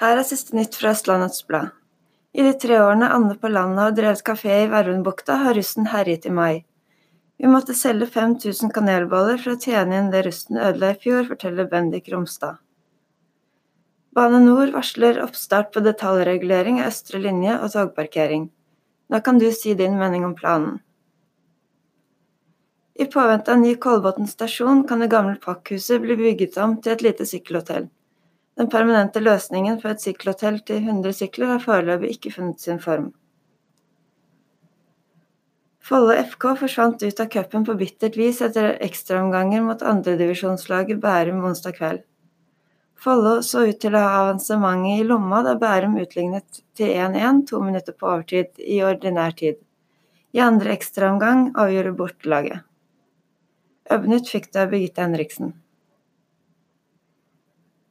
Her er siste nytt fra Østlandets Blad. I de tre årene Anne på landet har drevet kafé i Vervenbukta, har russen herjet i mai. Vi måtte selge 5000 kanelboller for å tjene inn det russen ødela i fjor, forteller Bendik Romstad. Bane NOR varsler oppstart på detaljregulering av østre linje og togparkering. Nå kan du si din mening om planen. I påvente av ny Kolbotn stasjon kan det gamle pakkhuset bli bygget om til et lite sykkelhotell. Den permanente løsningen for et sykkelhotell til 100 sykler har foreløpig ikke funnet sin form. Follo FK forsvant ut av cupen på bittert vis etter ekstraomganger mot andredivisjonslaget Bærum onsdag kveld. Follo så ut til å ha avansementet i lomma da Bærum utlignet til 1-1 to minutter på overtid i ordinær tid. I andre ekstraomgang avgjorde bortelaget. Øvnytt fikk det av Birgitte Henriksen.